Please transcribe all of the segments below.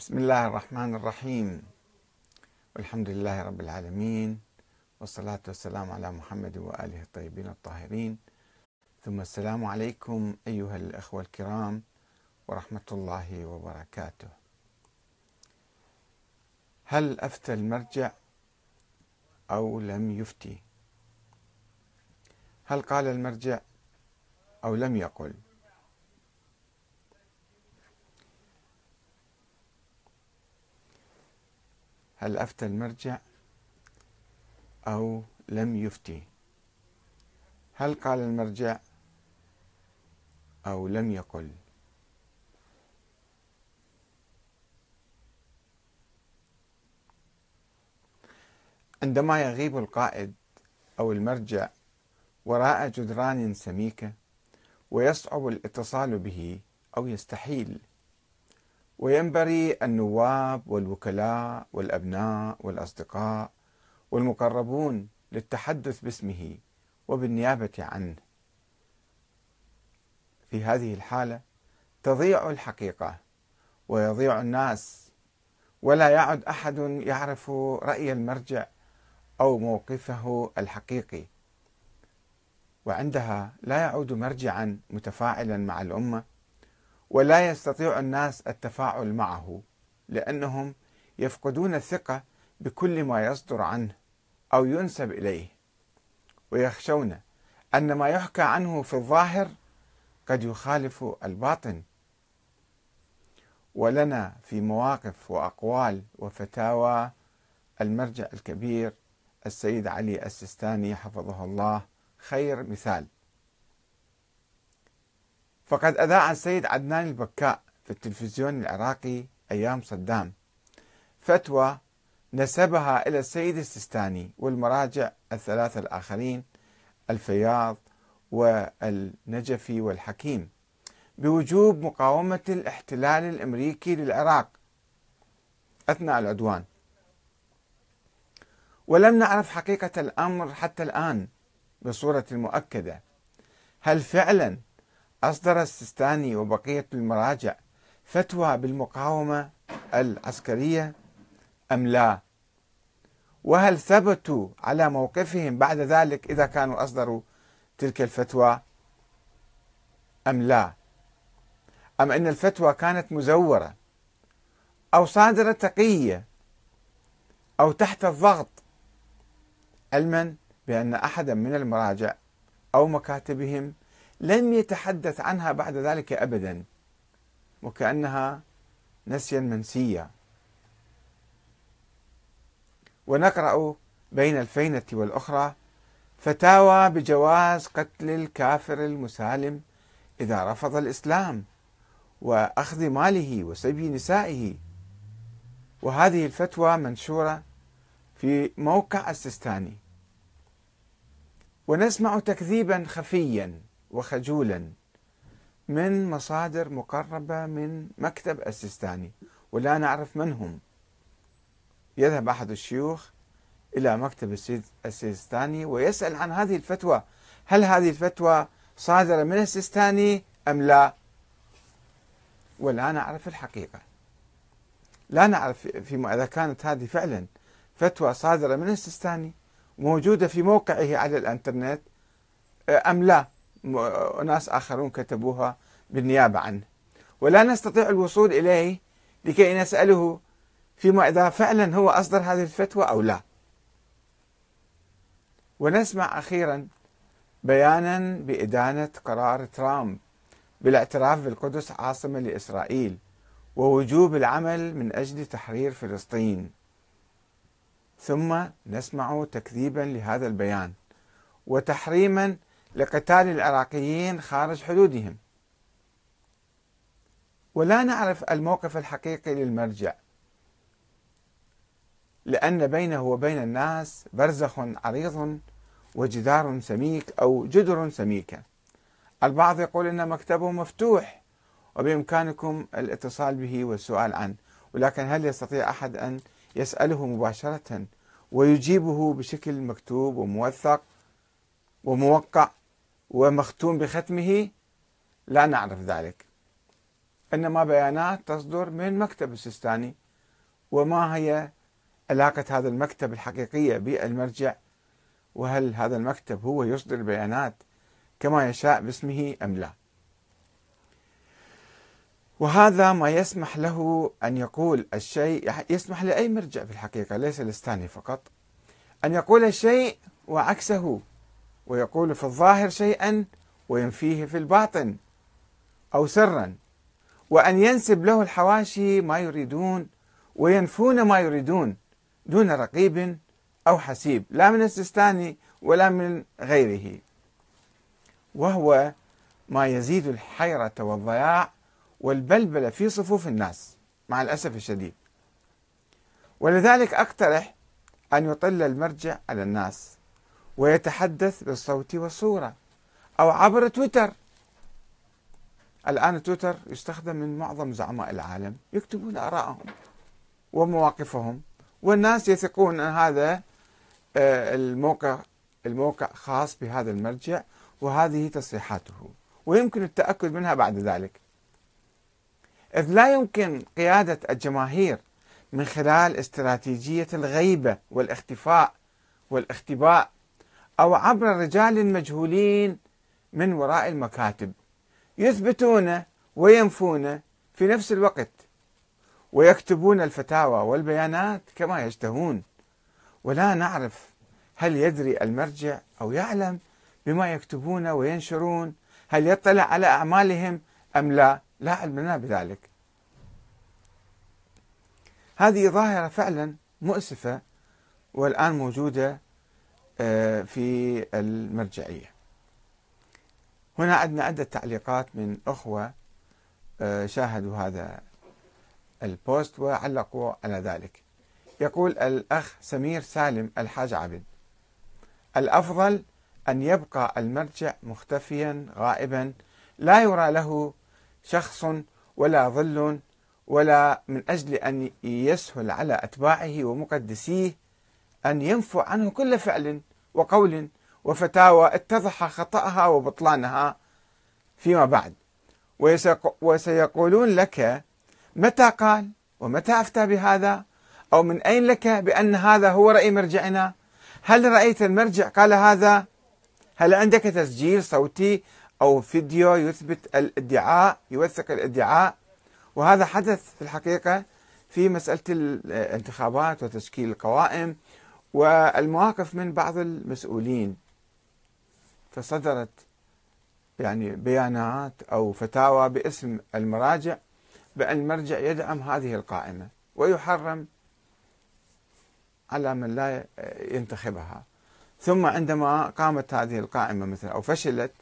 بسم الله الرحمن الرحيم. والحمد لله رب العالمين والصلاة والسلام على محمد وآله الطيبين الطاهرين. ثم السلام عليكم أيها الأخوة الكرام ورحمة الله وبركاته. هل أفتى المرجع أو لم يفتي؟ هل قال المرجع أو لم يقل؟ هل أفتى المرجع أو لم يفتي؟ هل قال المرجع أو لم يقل؟ عندما يغيب القائد أو المرجع وراء جدران سميكة ويصعب الاتصال به أو يستحيل وينبري النواب والوكلاء والأبناء والأصدقاء والمقربون للتحدث باسمه وبالنيابة عنه. في هذه الحالة تضيع الحقيقة ويضيع الناس ولا يعد أحد يعرف رأي المرجع أو موقفه الحقيقي. وعندها لا يعود مرجعا متفاعلا مع الأمة ولا يستطيع الناس التفاعل معه لأنهم يفقدون الثقة بكل ما يصدر عنه أو ينسب إليه ويخشون أن ما يحكى عنه في الظاهر قد يخالف الباطن. ولنا في مواقف وأقوال وفتاوى المرجع الكبير السيد علي السيستاني حفظه الله خير مثال. فقد أذاع السيد عدنان البكاء في التلفزيون العراقي أيام صدام. فتوى نسبها إلى السيد السيستاني والمراجع الثلاثة الآخرين الفياض والنجفي والحكيم بوجوب مقاومة الاحتلال الأمريكي للعراق أثناء العدوان. ولم نعرف حقيقة الأمر حتى الآن بصورة مؤكدة. هل فعلا أصدر السيستاني وبقية المراجع فتوى بالمقاومة العسكرية أم لا؟ وهل ثبتوا على موقفهم بعد ذلك إذا كانوا أصدروا تلك الفتوى أم لا؟ أم أن الفتوى كانت مزورة أو صادرة تقية أو تحت الضغط؟ علما بأن أحدا من المراجع أو مكاتبهم لم يتحدث عنها بعد ذلك ابدا وكأنها نسيا منسيا ونقرأ بين الفينة والأخرى فتاوى بجواز قتل الكافر المسالم إذا رفض الإسلام وأخذ ماله وسبي نسائه. وهذه الفتوى منشورة في موقع السيستاني. ونسمع تكذيبا خفيا وخجولا من مصادر مقربة من مكتب السيستاني ولا نعرف من هم. يذهب أحد الشيوخ إلى مكتب السيستاني ويسأل عن هذه الفتوى. هل هذه الفتوى صادرة من السيستاني أم لا؟ ولا نعرف الحقيقة. لا نعرف فيما إذا كانت هذه فعلا فتوى صادرة من السيستاني موجودة في موقعه على الإنترنت أم لا؟ وناس آخرون كتبوها بالنيابة عنه. ولا نستطيع الوصول إليه لكي نسأله فيما إذا فعلا هو أصدر هذه الفتوى أو لا. ونسمع أخيرا بيانا بإدانة قرار ترامب بالاعتراف بالقدس عاصمة لإسرائيل ووجوب العمل من أجل تحرير فلسطين. ثم نسمع تكذيبا لهذا البيان وتحريما لقتال العراقيين خارج حدودهم. ولا نعرف الموقف الحقيقي للمرجع لأن بينه وبين الناس برزخ عريض وجدار سميك أو جدر سميكة. البعض يقول أن مكتبه مفتوح وبإمكانكم الاتصال به والسؤال عنه ولكن هل يستطيع أحد أن يسأله مباشرة ويجيبه بشكل مكتوب وموثق وموقع؟ ومختوم بختمه لا نعرف ذلك. إنما بيانات تصدر من مكتب السيستاني. وما هي علاقة هذا المكتب الحقيقية بالمرجع؟ وهل هذا المكتب هو يصدر البيانات كما يشاء باسمه أم لا؟ وهذا ما يسمح له أن يقول الشيء يسمح لأي مرجع في الحقيقة ليس الإستاني فقط أن يقول الشيء وعكسه. ويقول في الظاهر شيئا وينفيه في الباطن أو سرا وأن ينسب له الحواشي ما يريدون وينفون ما يريدون دون رقيب أو حسيب لا من السيستاني ولا من غيره. وهو ما يزيد الحيرة والضياع والبلبلة في صفوف الناس مع الأسف الشديد. ولذلك أقترح أن يطل المرجع على الناس. ويتحدث بالصوت والصورة أو عبر تويتر. الآن تويتر يستخدم من معظم زعماء العالم يكتبون آراءهم ومواقفهم والناس يثقون أن هذا آه، الموقع الموقع خاص بهذا المرجع وهذه تصريحاته ويمكن التأكد منها بعد ذلك. إذ لا يمكن قيادة الجماهير من خلال استراتيجية الغيبة والاختفاء والاختباء أو عبر رجال مجهولين من وراء المكاتب يثبتون وينفون في نفس الوقت ويكتبون الفتاوى والبيانات كما يشتهون. ولا نعرف هل يدري المرجع أو يعلم بما يكتبون وينشرون هل يطلع على أعمالهم أم لا؟ لا علم لنا بذلك. هذه ظاهرة فعلا مؤسفة والآن موجودة آه، في المرجعية. هنا عندنا عدة تعليقات من أخوة آه، شاهدوا هذا البوست وعلقوا على ذلك. يقول الأخ سمير سالم الحاج عبد الأفضل أن يبقى المرجع مختفيا غائبا لا يرى له شخص ولا ظل ولا من أجل أن يسهل على أتباعه ومقدسيه أن ينفوا عنه كل فعل وقول وفتاوى اتضح خطأها وبطلانها فيما بعد. وسيقولون لك متى قال ومتى أفتى بهذا؟ أو من أين لك بأن هذا هو رأي مرجعنا؟ هل رأيت المرجع قال هذا؟ هل عندك تسجيل صوتي أو فيديو يثبت الادعاء يوثق الادعاء؟ وهذا حدث في الحقيقة في مسألة الانتخابات وتشكيل القوائم والمواقف من بعض المسؤولين. فصدرت يعني بيانات أو فتاوى باسم المراجع بأن المرجع يدعم هذه القائمة ويحرم على من لا ينتخبها. ثم عندما قامت هذه القائمة مثلا أو فشلت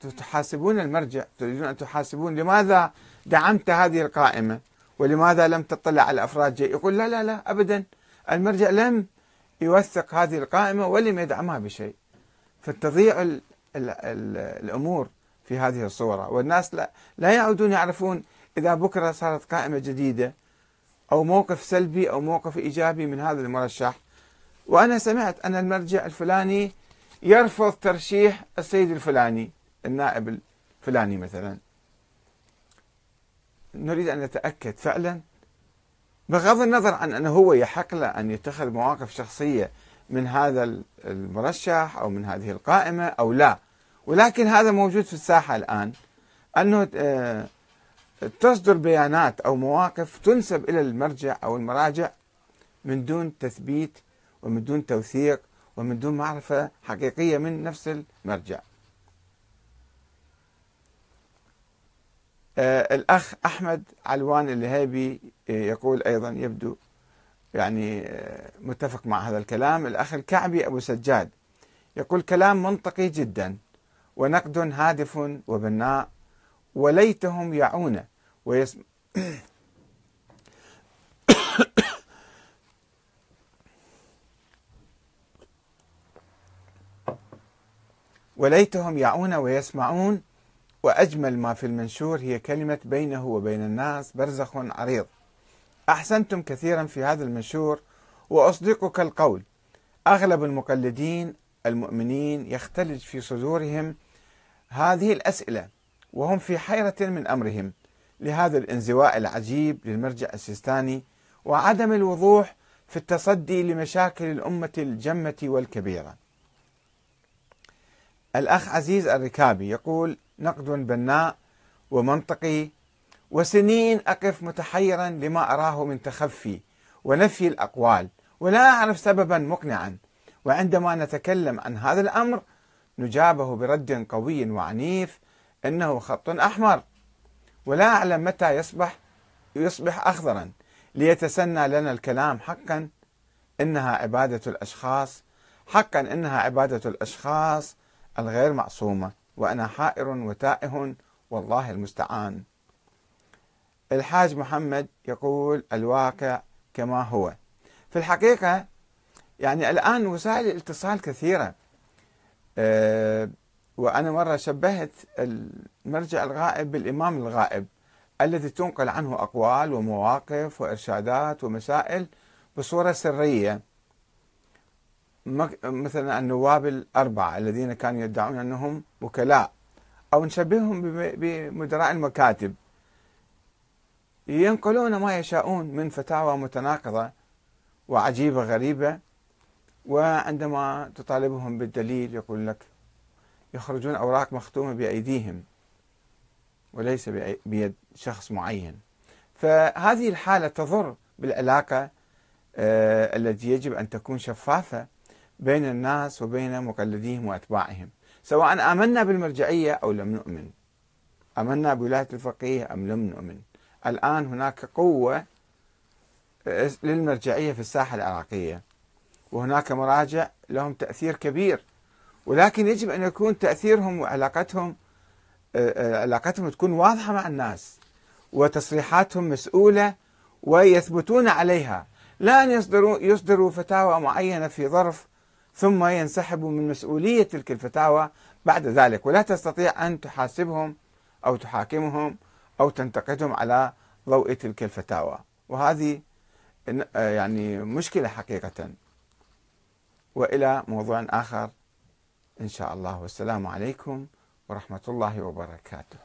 فتحاسبون المرجع تريدون أن تحاسبون لماذا دعمت هذه القائمة ولماذا لم تطلع على أفراد جي يقول لا لا لا ابدا. المرجع لم يوثق هذه القائمة ولم يدعمها بشيء. فتضيع ال ال ال الأمور في هذه الصورة. والناس لا, لا يعودون يعرفون إذا بكرة صارت قائمة جديدة أو موقف سلبي أو موقف إيجابي من هذا المرشح. وأنا سمعت أن المرجع الفلاني يرفض ترشيح السيد الفلاني النائب الفلاني مثلا. نريد أن نتأكد فعلا بغض النظر عن أنه هو يحق له أن يتخذ مواقف شخصية من هذا المرشح أو من هذه القائمة أو لا ولكن هذا موجود في الساحة الآن أنه آه، تصدر بيانات أو مواقف تنسب إلى المرجع أو المراجع من دون تثبيت ومن دون توثيق ومن دون معرفة حقيقية من نفس المرجع. آه، الأخ أحمد علوان الهيبي آه، يقول أيضا يبدو يعني آه، متفق مع هذا الكلام. الأخ الكعبي أبو سجاد يقول كلام منطقي جدا ونقد هادف وبناء وليتهم يعون ويسم وليتهم يعون ويسمعون وأجمل ما في المنشور هي كلمة بينه وبين الناس برزخ عريض. أحسنتم كثيرا في هذا المنشور وأصدقك القول أغلب المقلدين المؤمنين يختلج في صدورهم هذه الأسئلة وهم في حيرة من أمرهم. لهذا الانزواء العجيب للمرجع السيستاني وعدم الوضوح في التصدي لمشاكل الأمة الجمة والكبيرة. الأخ عزيز الركابي يقول نقد بناء ومنطقي وسنين أقف متحيرا لما أراه من تخفي ونفي الأقوال ولا أعرف سببا مقنعا. وعندما نتكلم عن هذا الأمر نجابه برد قوي وعنيف إنه خط أحمر. ولا أعلم متى يصبح يصبح اخضرا. ليتسنى لنا الكلام حقا إنها عبادة الأشخاص حقا إنها عبادة الأشخاص الغير معصومة. وأنا حائر وتائه والله المستعان. الحاج محمد يقول الواقع كما هو. في الحقيقة يعني الآن وسائل الاتصال كثيرة. أه وأنا مرة شبهت المرجع الغائب بالإمام الغائب الذي تنقل عنه أقوال ومواقف وإرشادات ومسائل بصورة سرية مثلا النواب الأربعة الذين كانوا يدعون أنهم وكلاء أو نشبههم بمدراء المكاتب ينقلون ما يشاءون من فتاوى متناقضة وعجيبة غريبة وعندما تطالبهم بالدليل يقول لك يخرجون أوراق مختومة بأيديهم وليس بيد شخص معين. فهذه الحالة تضر بالعلاقة آه التي يجب أن تكون شفافة بين الناس وبين مقلديهم وأتباعهم سواء آمنا بالمرجعية أو لم نؤمن. آمنا بولاية الفقيه أم لم نؤمن. الآن هناك قوة آه، للمرجعية في الساحة العراقية وهناك مراجع لهم تأثير كبير. ولكن يجب أن يكون تأثيرهم وعلاقتهم آه، آه، علاقتهم تكون واضحة مع الناس وتصريحاتهم مسؤولة ويثبتون عليها. لا أن يصدروا يصدروا فتاوى معينة في ظرف ثم ينسحبوا من مسؤولية تلك الفتاوى بعد ذلك ولا تستطيع أن تحاسبهم أو تحاكمهم أو تنتقدهم على ضوء تلك الفتاوى. وهذه آه، يعني مشكلة حقيقة. وإلى موضوع آخر إن شاء الله. والسلام عليكم ورحمة الله وبركاته.